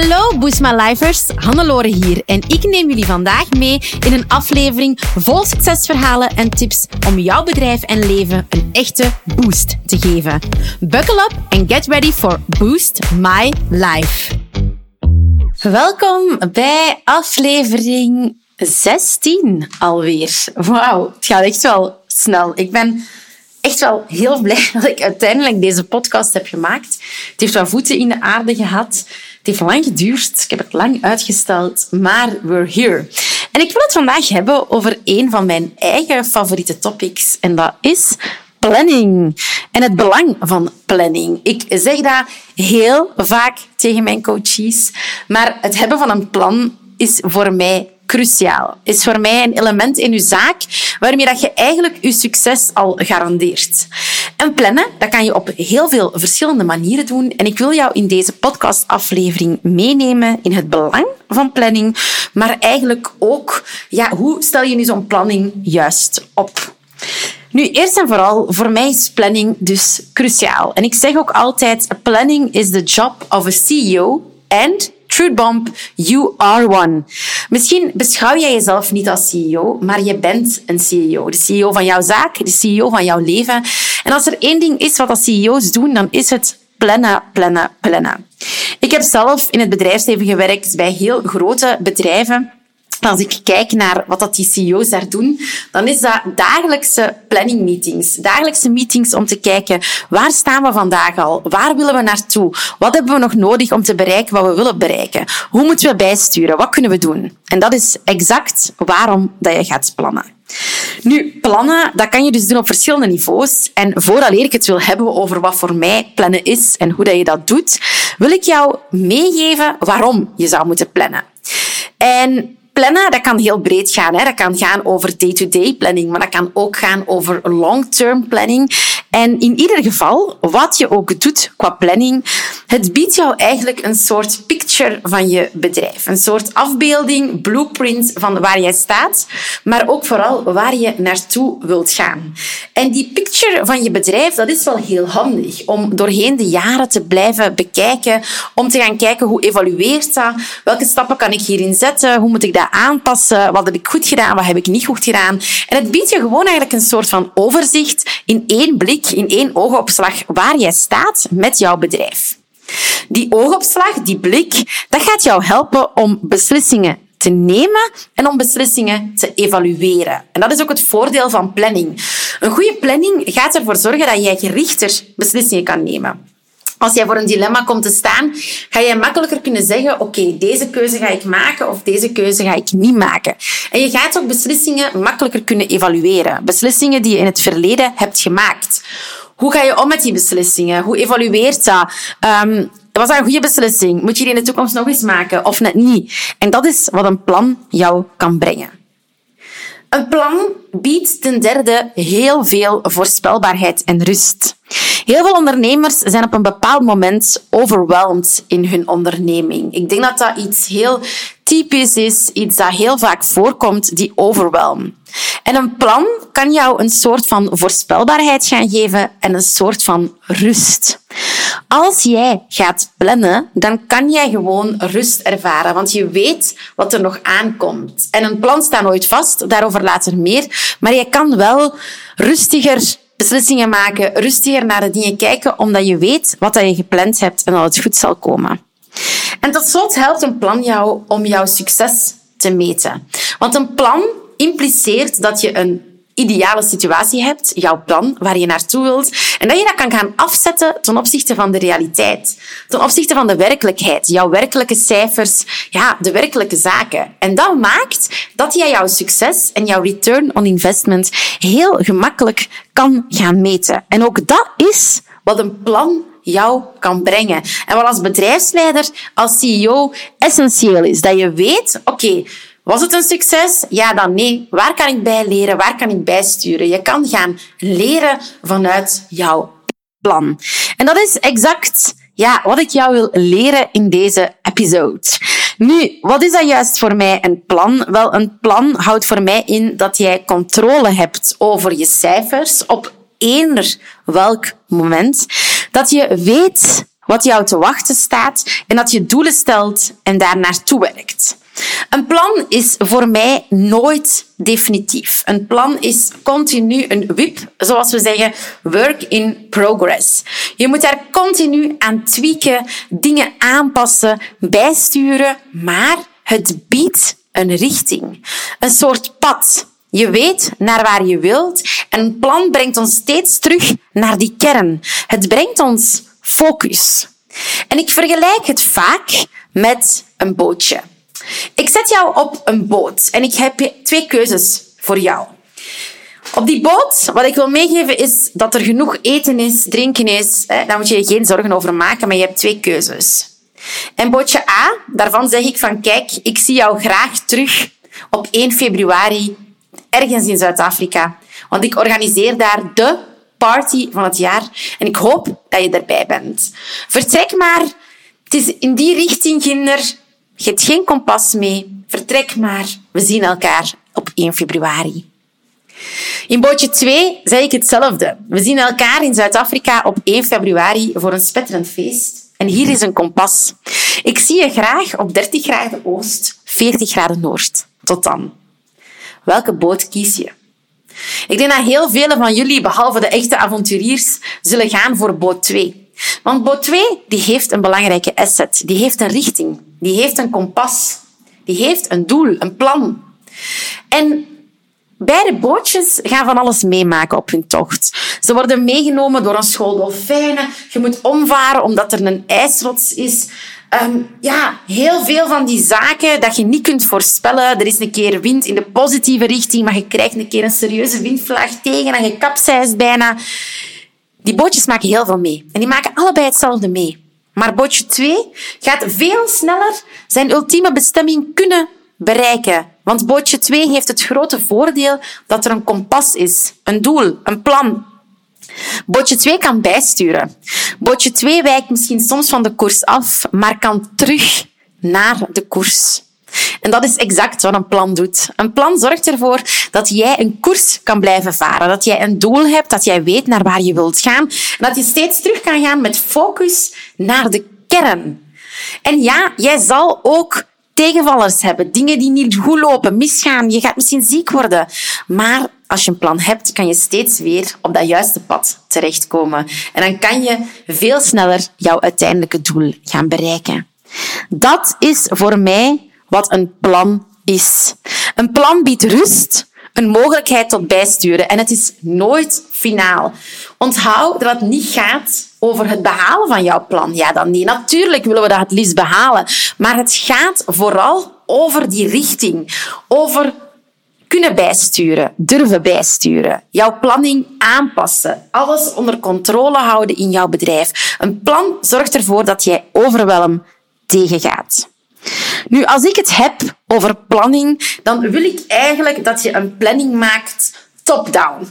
Hallo Boost My Lifers, Hannelore hier en ik neem jullie vandaag mee in een aflevering vol succesverhalen en tips om jouw bedrijf en leven een echte boost te geven. Buckle up and get ready for Boost My Life. Welkom bij aflevering 16 alweer. Wauw, het gaat echt wel snel. Ik ben echt wel heel blij dat ik uiteindelijk deze podcast heb gemaakt. Het heeft wel voeten in de aarde gehad. Het heeft lang geduurd. Ik heb het lang uitgesteld, maar we're here. En ik wil het vandaag hebben over een van mijn eigen favoriete topics. En dat is planning. En het belang van planning. Ik zeg dat heel vaak tegen mijn coaches. Maar het hebben van een plan is voor mij cruciaal. Is voor mij een element in je zaak waarmee dat je eigenlijk je succes al garandeert. En plannen, dat kan je op heel veel verschillende manieren doen. En ik wil jou in deze podcastaflevering meenemen in het belang van planning, maar eigenlijk ook, ja, hoe stel je nu zo'n planning juist op? Nu, eerst en vooral, voor mij is planning dus cruciaal. En ik zeg ook altijd, planning is the job of a CEO and You are one. Misschien beschouw jij jezelf niet als CEO, maar je bent een CEO. De CEO van jouw zaak, de CEO van jouw leven. En als er één ding is wat als CEO's doen, dan is het plannen, plannen, plannen. Ik heb zelf in het bedrijfsleven gewerkt bij heel grote bedrijven. Als ik kijk naar wat dat die CEO's daar doen, dan is dat dagelijkse planning meetings. Dagelijkse meetings om te kijken, waar staan we vandaag al? Waar willen we naartoe? Wat hebben we nog nodig om te bereiken wat we willen bereiken? Hoe moeten we bijsturen? Wat kunnen we doen? En dat is exact waarom dat je gaat plannen. Nu, plannen, dat kan je dus doen op verschillende niveaus. En vooraleer ik het wil hebben over wat voor mij plannen is en hoe dat je dat doet, wil ik jou meegeven waarom je zou moeten plannen. En plannen, dat kan heel breed gaan. Hè. Dat kan gaan over day-to-day planning, maar dat kan ook gaan over long-term planning. En in ieder geval, wat je ook doet qua planning, het biedt jou eigenlijk een soort picture van je bedrijf. Een soort afbeelding, blueprint van waar jij staat, maar ook vooral waar je naartoe wilt gaan. En die picture van je bedrijf, dat is wel heel handig om doorheen de jaren te blijven bekijken, om te gaan kijken hoe evolueert dat, welke stappen kan ik hierin zetten, hoe moet ik dat aanpassen, wat heb ik goed gedaan, wat heb ik niet goed gedaan. En het biedt je gewoon eigenlijk een soort van overzicht in één blik in één oogopslag waar jij staat met jouw bedrijf. Die oogopslag, die blik, dat gaat jou helpen om beslissingen te nemen en om beslissingen te evalueren. En dat is ook het voordeel van planning. Een goede planning gaat ervoor zorgen dat jij gerichter beslissingen kan nemen. Als jij voor een dilemma komt te staan, ga jij makkelijker kunnen zeggen, oké, deze keuze ga ik maken of deze keuze ga ik niet maken. En je gaat ook beslissingen makkelijker kunnen evalueren. Beslissingen die je in het verleden hebt gemaakt. Hoe ga je om met die beslissingen? Hoe evalueert dat? Um, was dat een goede beslissing? Moet je die in de toekomst nog eens maken of net niet? En dat is wat een plan jou kan brengen. Een plan biedt ten derde heel veel voorspelbaarheid en rust. Heel veel ondernemers zijn op een bepaald moment overweldigd in hun onderneming. Ik denk dat dat iets heel typisch is, iets dat heel vaak voorkomt, die overwhelm. En een plan kan jou een soort van voorspelbaarheid gaan geven en een soort van rust. Als jij gaat plannen, dan kan jij gewoon rust ervaren, want je weet wat er nog aankomt. En een plan staat nooit vast, daarover later meer, maar je kan wel rustiger beslissingen maken, rustiger naar de dingen kijken, omdat je weet wat je gepland hebt en dat het goed zal komen. En tot slot helpt een plan jou om jouw succes te meten. Want een plan impliceert dat je een ideale situatie hebt, jouw plan, waar je naartoe wilt, en dat je dat kan gaan afzetten ten opzichte van de realiteit, ten opzichte van de werkelijkheid, jouw werkelijke cijfers, ja, de werkelijke zaken. En dat maakt dat jij jouw succes en jouw return on investment heel gemakkelijk kan gaan meten. En ook dat is wat een plan jou kan brengen. En wat als bedrijfsleider, als CEO essentieel is. Dat je weet, oké, was het een succes? Ja, dan nee. Waar kan ik bij leren? Waar kan ik bijsturen? Je kan gaan leren vanuit jouw plan. En dat is exact ja, wat ik jou wil leren in deze episode. Nu, wat is dat juist voor mij een plan? Wel, een plan houdt voor mij in dat jij controle hebt over je cijfers op eender welk moment. Dat je weet wat jou te wachten staat en dat je doelen stelt en daar naartoe werkt. Een plan is voor mij nooit definitief. Een plan is continu een WIP, zoals we zeggen, work in progress. Je moet daar continu aan tweaken, dingen aanpassen, bijsturen, maar het biedt een richting, een soort pad. Je weet naar waar je wilt en een plan brengt ons steeds terug naar die kern. Het brengt ons focus. En ik vergelijk het vaak met een bootje. Ik zet jou op een boot en ik heb twee keuzes voor jou. Op die boot, wat ik wil meegeven, is dat er genoeg eten is, drinken is. Daar moet je je geen zorgen over maken, maar je hebt twee keuzes. En bootje A, daarvan zeg ik van kijk, ik zie jou graag terug op 1 februari ergens in Zuid-Afrika. Want ik organiseer daar de party van het jaar en ik hoop dat je erbij bent. Vertrek maar. Het is in die richting, kinder. Je hebt geen kompas mee. Vertrek maar. We zien elkaar op 1 februari. In bootje 2 zeg ik hetzelfde. We zien elkaar in Zuid-Afrika op 1 februari voor een spetterend feest. En hier is een kompas. Ik zie je graag op 30 graden oost, 40 graden noord. Tot dan. Welke boot kies je? Ik denk dat heel vele van jullie, behalve de echte avonturiers, zullen gaan voor boot 2. Want boot 2 die heeft een belangrijke asset. Die heeft een richting. Die heeft een kompas. Die heeft een doel, een plan. En beide bootjes gaan van alles meemaken op hun tocht. Ze worden meegenomen door een school dolfijnen. Je moet omvaren omdat er een ijsrots is. Um, ja, heel veel van die zaken dat je niet kunt voorspellen. Er is een keer wind in de positieve richting, maar je krijgt een keer een serieuze windvlaag tegen en je kapseist bijna. Die bootjes maken heel veel mee. En die maken allebei hetzelfde mee. Maar bootje 2 gaat veel sneller zijn ultieme bestemming kunnen bereiken. Want bootje 2 heeft het grote voordeel dat er een kompas is, een doel, een plan. Bootje 2 kan bijsturen. Bootje 2 wijkt misschien soms van de koers af, maar kan terug naar de koers. En dat is exact wat een plan doet. Een plan zorgt ervoor dat jij een koers kan blijven varen, dat jij een doel hebt, dat jij weet naar waar je wilt gaan en dat je steeds terug kan gaan met focus naar de kern. En ja, jij zal ook tegenvallers hebben, dingen die niet goed lopen, misgaan, je gaat misschien ziek worden. Maar als je een plan hebt, kan je steeds weer op dat juiste pad terechtkomen. En dan kan je veel sneller jouw uiteindelijke doel gaan bereiken. Dat is voor mij wat een plan is. Een plan biedt rust, een mogelijkheid tot bijsturen en het is nooit finaal. Onthoud dat het niet gaat over het behalen van jouw plan. Ja, dan niet. Natuurlijk willen we dat het liefst behalen, maar het gaat vooral over die richting, over kunnen bijsturen, durven bijsturen, jouw planning aanpassen, alles onder controle houden in jouw bedrijf. Een plan zorgt ervoor dat jij overwelm tegengaat. Nu, als ik het heb over planning, dan wil ik eigenlijk dat je een planning maakt top-down.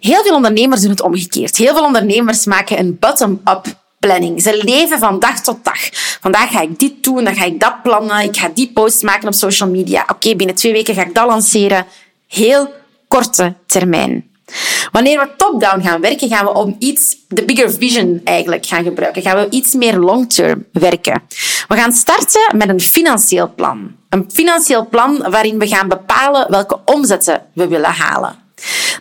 Heel veel ondernemers doen het omgekeerd. Heel veel ondernemers maken een bottom-up planning. Ze leven van dag tot dag. Vandaag ga ik dit doen, dan ga ik dat plannen, ik ga die post maken op social media. Oké, binnen twee weken ga ik dat lanceren. Heel korte termijn. Wanneer we top-down gaan werken, gaan we om iets, de bigger vision eigenlijk gaan gebruiken. Gaan we iets meer long-term werken. We gaan starten met een financieel plan. Een financieel plan waarin we gaan bepalen welke omzetten we willen halen.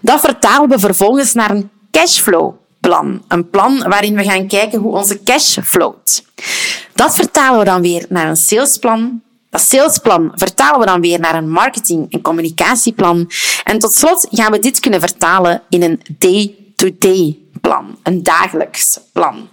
Dat vertalen we vervolgens naar een cashflow plan. Een plan waarin we gaan kijken hoe onze cash flowt. Dat vertalen we dan weer naar een salesplan. Dat salesplan vertalen we dan weer naar een marketing- en communicatieplan. En tot slot gaan we dit kunnen vertalen in een day-to-day plan, een dagelijks plan.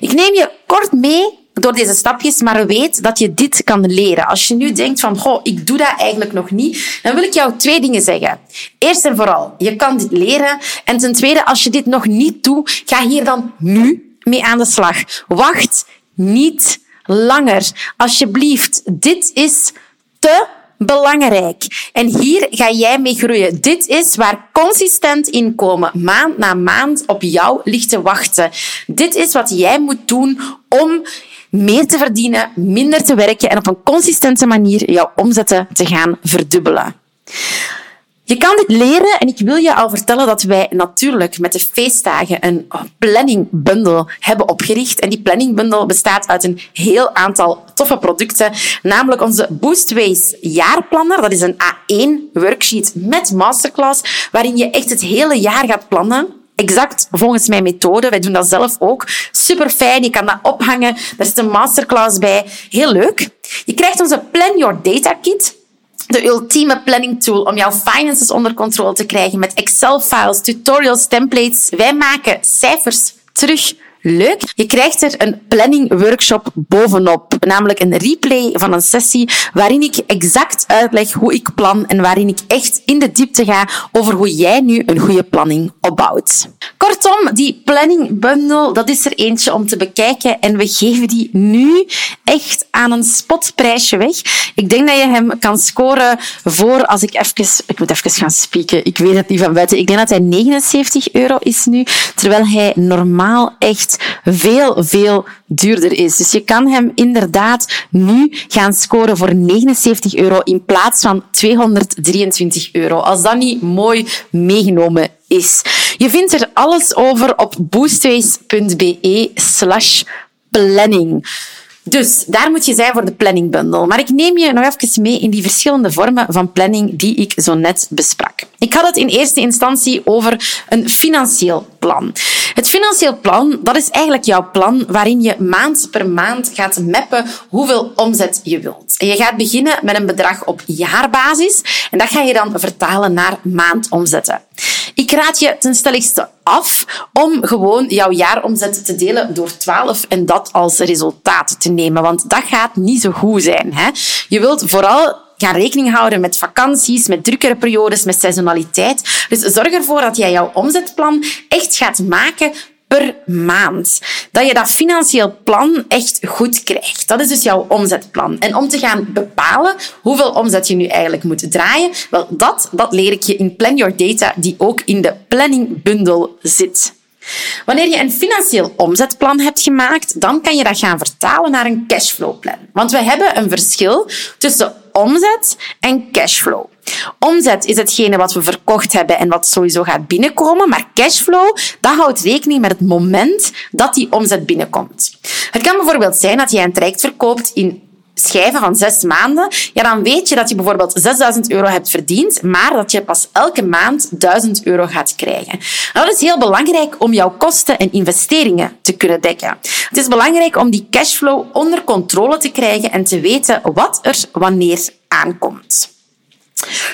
Ik neem je kort mee door deze stapjes, maar weet dat je dit kan leren. Als je nu denkt van, goh, ik doe dat eigenlijk nog niet, dan wil ik jou twee dingen zeggen. Eerst en vooral, je kan dit leren. En ten tweede, als je dit nog niet doet, ga hier dan nu mee aan de slag. Wacht niet langer. Alsjeblieft, dit is te belangrijk. En hier ga jij mee groeien. Dit is waar consistent inkomen maand na maand op jou ligt te wachten. Dit is wat jij moet doen om meer te verdienen, minder te werken en op een consistente manier jouw omzetten te gaan verdubbelen. Je kan dit leren en ik wil je al vertellen dat wij natuurlijk met de feestdagen een planningbundel hebben opgericht. En die planningbundel bestaat uit een heel aantal toffe producten, namelijk onze Boostways jaarplanner. Dat is een A1 worksheet met masterclass, waarin je echt het hele jaar gaat plannen exact volgens mijn methode. Wij doen dat zelf ook. Super fijn. Je kan dat ophangen. Daar zit een masterclass bij. Heel leuk. Je krijgt onze Plan Your Data Kit de ultieme planning tool om jouw finances onder controle te krijgen met Excel-files, tutorials, templates. Wij maken cijfers terug leuk. Je krijgt er een planning workshop bovenop, namelijk een replay van een sessie waarin ik exact uitleg hoe ik plan en waarin ik echt in de diepte ga over hoe jij nu een goede planning opbouwt. Kortom, die planning bundle, dat is er eentje om te bekijken en we geven die nu echt aan een spotprijsje weg. Ik denk dat je hem kan scoren voor, als ik even, ik moet even gaan spieken, ik weet het niet van buiten, ik denk dat hij 79 euro is nu, terwijl hij normaal echt veel, veel duurder is. Dus je kan hem inderdaad nu gaan scoren voor 79 euro in plaats van 223 euro. Als dat niet mooi meegenomen is. Je vindt er alles over op boostways.be slash planning. Dus daar moet je zijn voor de planningbundel. Maar ik neem je nog even mee in die verschillende vormen van planning die ik zo net besprak. Ik had het in eerste instantie over een financieel plan. Het financieel plan, dat is eigenlijk jouw plan waarin je maand per maand gaat mappen hoeveel omzet je wilt. Je gaat beginnen met een bedrag op jaarbasis en dat ga je dan vertalen naar maandomzetten. Ik raad je ten stelligste af om gewoon jouw jaaromzet te delen door 12 en dat als resultaat te nemen, want dat gaat niet zo goed zijn. Hè? Je wilt vooral gaan rekening houden met vakanties, met drukkere periodes, met seizoenaliteit. Dus zorg ervoor dat jij jouw omzetplan echt gaat maken per maand. Dat je dat financieel plan echt goed krijgt. Dat is dus jouw omzetplan. En om te gaan bepalen hoeveel omzet je nu eigenlijk moet draaien, wel, dat, dat leer ik je in Plan Your Data, die ook in de planning bundle zit. Wanneer je een financieel omzetplan hebt gemaakt, dan kan je dat gaan vertalen naar een cashflowplan. Want we hebben een verschil tussen omzet en cashflow. Omzet is hetgene wat we verkocht hebben en wat sowieso gaat binnenkomen, maar cashflow, dat houdt rekening met het moment dat die omzet binnenkomt. Het kan bijvoorbeeld zijn dat jij een traject verkoopt in schijven van zes maanden, ja, dan weet je dat je bijvoorbeeld 6000 euro hebt verdiend, maar dat je pas elke maand 1000 euro gaat krijgen. En dat is heel belangrijk om jouw kosten en investeringen te kunnen dekken. Het is belangrijk om die cashflow onder controle te krijgen en te weten wat er wanneer aankomt.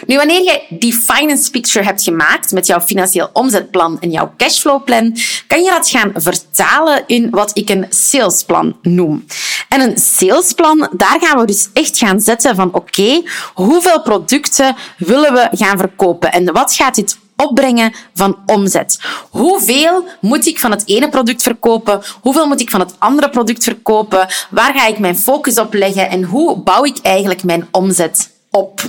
Nu, wanneer je die finance picture hebt gemaakt met jouw financieel omzetplan en jouw cashflowplan, kan je dat gaan vertalen in wat ik een salesplan noem. En een salesplan, daar gaan we dus echt gaan zetten van oké, hoeveel producten willen we gaan verkopen en wat gaat dit opbrengen van omzet. Hoeveel moet ik van het ene product verkopen? Hoeveel moet ik van het andere product verkopen? Waar ga ik mijn focus op leggen? En hoe bouw ik eigenlijk mijn omzet op?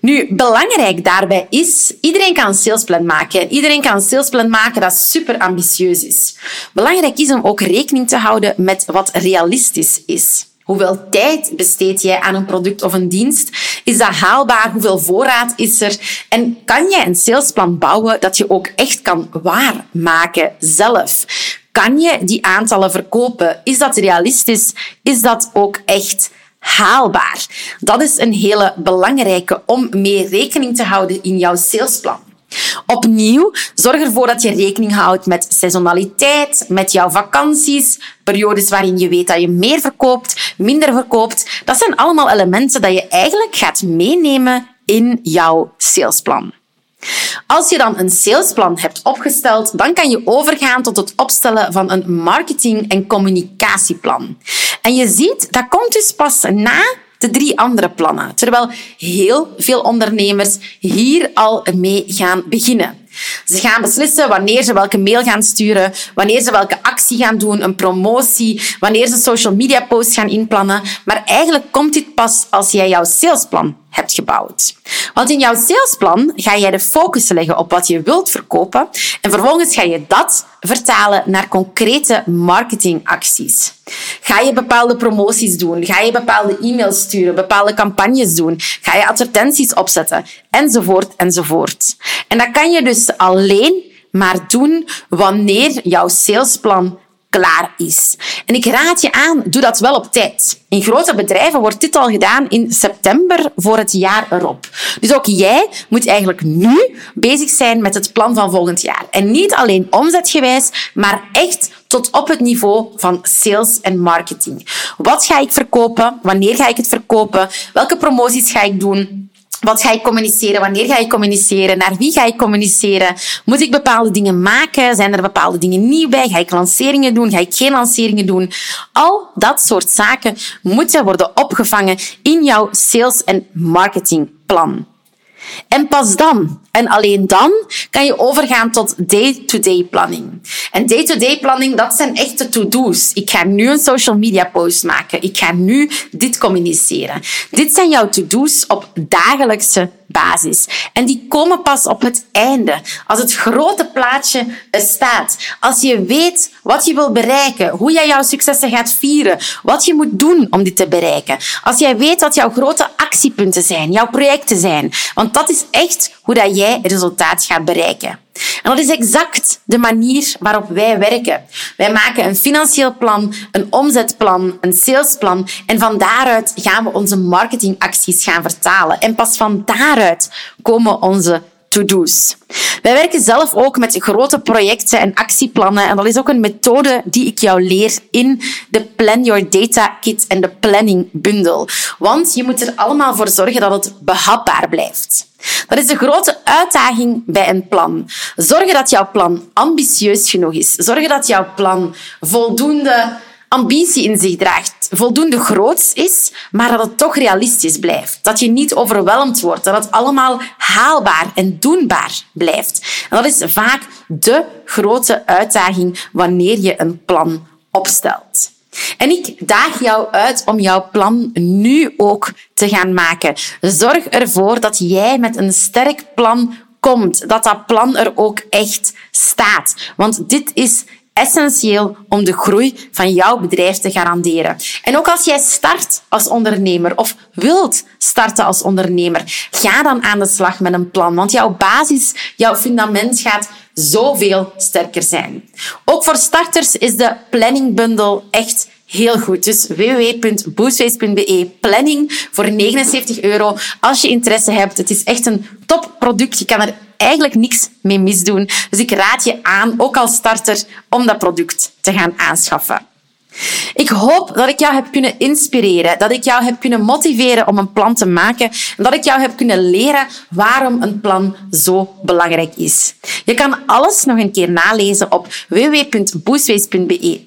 Nu, belangrijk daarbij is, iedereen kan een salesplan maken. Iedereen kan een salesplan maken dat super ambitieus is. Belangrijk is om ook rekening te houden met wat realistisch is. Hoeveel tijd besteed jij aan een product of een dienst? Is dat haalbaar? Hoeveel voorraad is er? En kan jij een salesplan bouwen dat je ook echt kan waarmaken zelf? Kan je die aantallen verkopen? Is dat realistisch? Is dat ook echt haalbaar? Dat is een hele belangrijke om mee rekening te houden in jouw salesplan. Opnieuw, zorg ervoor dat je rekening houdt met seizoenaliteit, met jouw vakanties, periodes waarin je weet dat je meer verkoopt, minder verkoopt. Dat zijn allemaal elementen dat je eigenlijk gaat meenemen in jouw salesplan. Als je dan een salesplan hebt opgesteld, dan kan je overgaan tot het opstellen van een marketing- en communicatieplan. En je ziet, dat komt dus pas na de drie andere plannen, terwijl heel veel ondernemers hier al mee gaan beginnen. Ze gaan beslissen wanneer ze welke mail gaan sturen, wanneer ze welke actie gaan doen, een promotie, wanneer ze social media posts gaan inplannen. Maar eigenlijk komt dit pas als jij jouw salesplan hebt gebouwd. Want in jouw salesplan ga jij de focus leggen op wat je wilt verkopen en vervolgens ga je dat vertalen naar concrete marketingacties. Ga je bepaalde promoties doen? Ga je bepaalde e-mails sturen? Bepaalde campagnes doen? Ga je advertenties opzetten? Enzovoort, enzovoort. En dat kan je dus alleen maar doen wanneer jouw salesplan klaar is. En ik raad je aan, doe dat wel op tijd. In grote bedrijven wordt dit al gedaan in september voor het jaar erop. Dus ook jij moet eigenlijk nu bezig zijn met het plan van volgend jaar. En niet alleen omzetgewijs, maar echt tot op het niveau van sales en marketing. Wat ga ik verkopen? Wanneer ga ik het verkopen? Welke promoties ga ik doen? Wat ga ik communiceren? Wanneer ga ik communiceren? Naar wie ga ik communiceren? Moet ik bepaalde dingen maken? Zijn er bepaalde dingen nieuw bij? Ga ik lanceringen doen? Ga ik geen lanceringen doen? Al dat soort zaken moeten worden opgevangen in jouw sales- en marketingplan. En pas dan, en alleen dan, kan je overgaan tot day-to-day planning. En day-to-day planning, dat zijn echte to-do's. Ik ga nu een social media post maken. Ik ga nu dit communiceren. Dit zijn jouw to-do's op dagelijkse basis. En die komen pas op het einde, als het grote plaatje staat. Als je weet wat je wil bereiken, hoe jij jouw successen gaat vieren, wat je moet doen om dit te bereiken. Als jij weet wat jouw grote actiepunten zijn, jouw projecten zijn. Want dat is echt hoe dat jij resultaat gaat bereiken. En dat is exact de manier waarop wij werken. Wij maken een financieel plan, een omzetplan, een salesplan en van daaruit gaan we onze marketingacties gaan vertalen. En pas van daaruit komen onze Wij werken zelf ook met grote projecten en actieplannen en dat is ook een methode die ik jou leer in de Plan Your Data Kit en de Planning Bundle. Want je moet er allemaal voor zorgen dat het behapbaar blijft. Dat is de grote uitdaging bij een plan. Zorgen dat jouw plan ambitieus genoeg is. Zorgen dat jouw plan voldoende ambitie in zich draagt, voldoende groot is, maar dat het toch realistisch blijft. Dat je niet overweldigd wordt, dat het allemaal haalbaar en doenbaar blijft. En dat is vaak de grote uitdaging wanneer je een plan opstelt. En ik daag jou uit om jouw plan nu ook te gaan maken. Zorg ervoor dat jij met een sterk plan komt, dat dat plan er ook echt staat. Want dit is essentieel om de groei van jouw bedrijf te garanderen. En ook als jij start als ondernemer of wilt starten als ondernemer, ga dan aan de slag met een plan. Want jouw basis, jouw fundament gaat zoveel sterker zijn. Ook voor starters is de planningbundel echt heel goed. Dus www.boostways.be planning voor 79 euro. Als je interesse hebt, het is echt een topproduct. Je kan er eigenlijk niks mee misdoen. Dus ik raad je aan, ook als starter, om dat product te gaan aanschaffen. Ik hoop dat ik jou heb kunnen inspireren, dat ik jou heb kunnen motiveren om een plan te maken en dat ik jou heb kunnen leren waarom een plan zo belangrijk is. Je kan alles nog een keer nalezen op www.boostways.be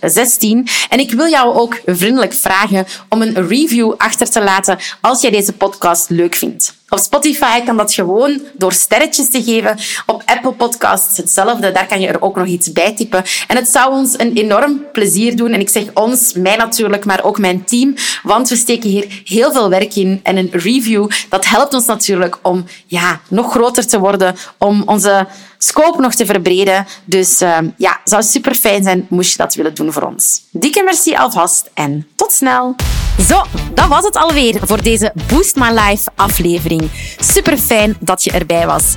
16 en ik wil jou ook vriendelijk vragen om een review achter te laten als jij deze podcast leuk vindt. Op Spotify kan dat gewoon door sterretjes te geven. Op Apple Podcasts hetzelfde. Daar kan je er ook nog iets bij typen. En het zou ons een enorm plezier doen. En ik zeg ons, mij natuurlijk, maar ook mijn team. Want we steken hier heel veel werk in. En een review, dat helpt ons natuurlijk om ja, nog groter te worden. Om onze scope nog te verbreden. Dus uh, ja, zou super fijn zijn moest je dat willen doen voor ons. Dikke merci alvast en tot snel. Zo, dat was het alweer voor deze Boost My Life aflevering. Super fijn dat je erbij was.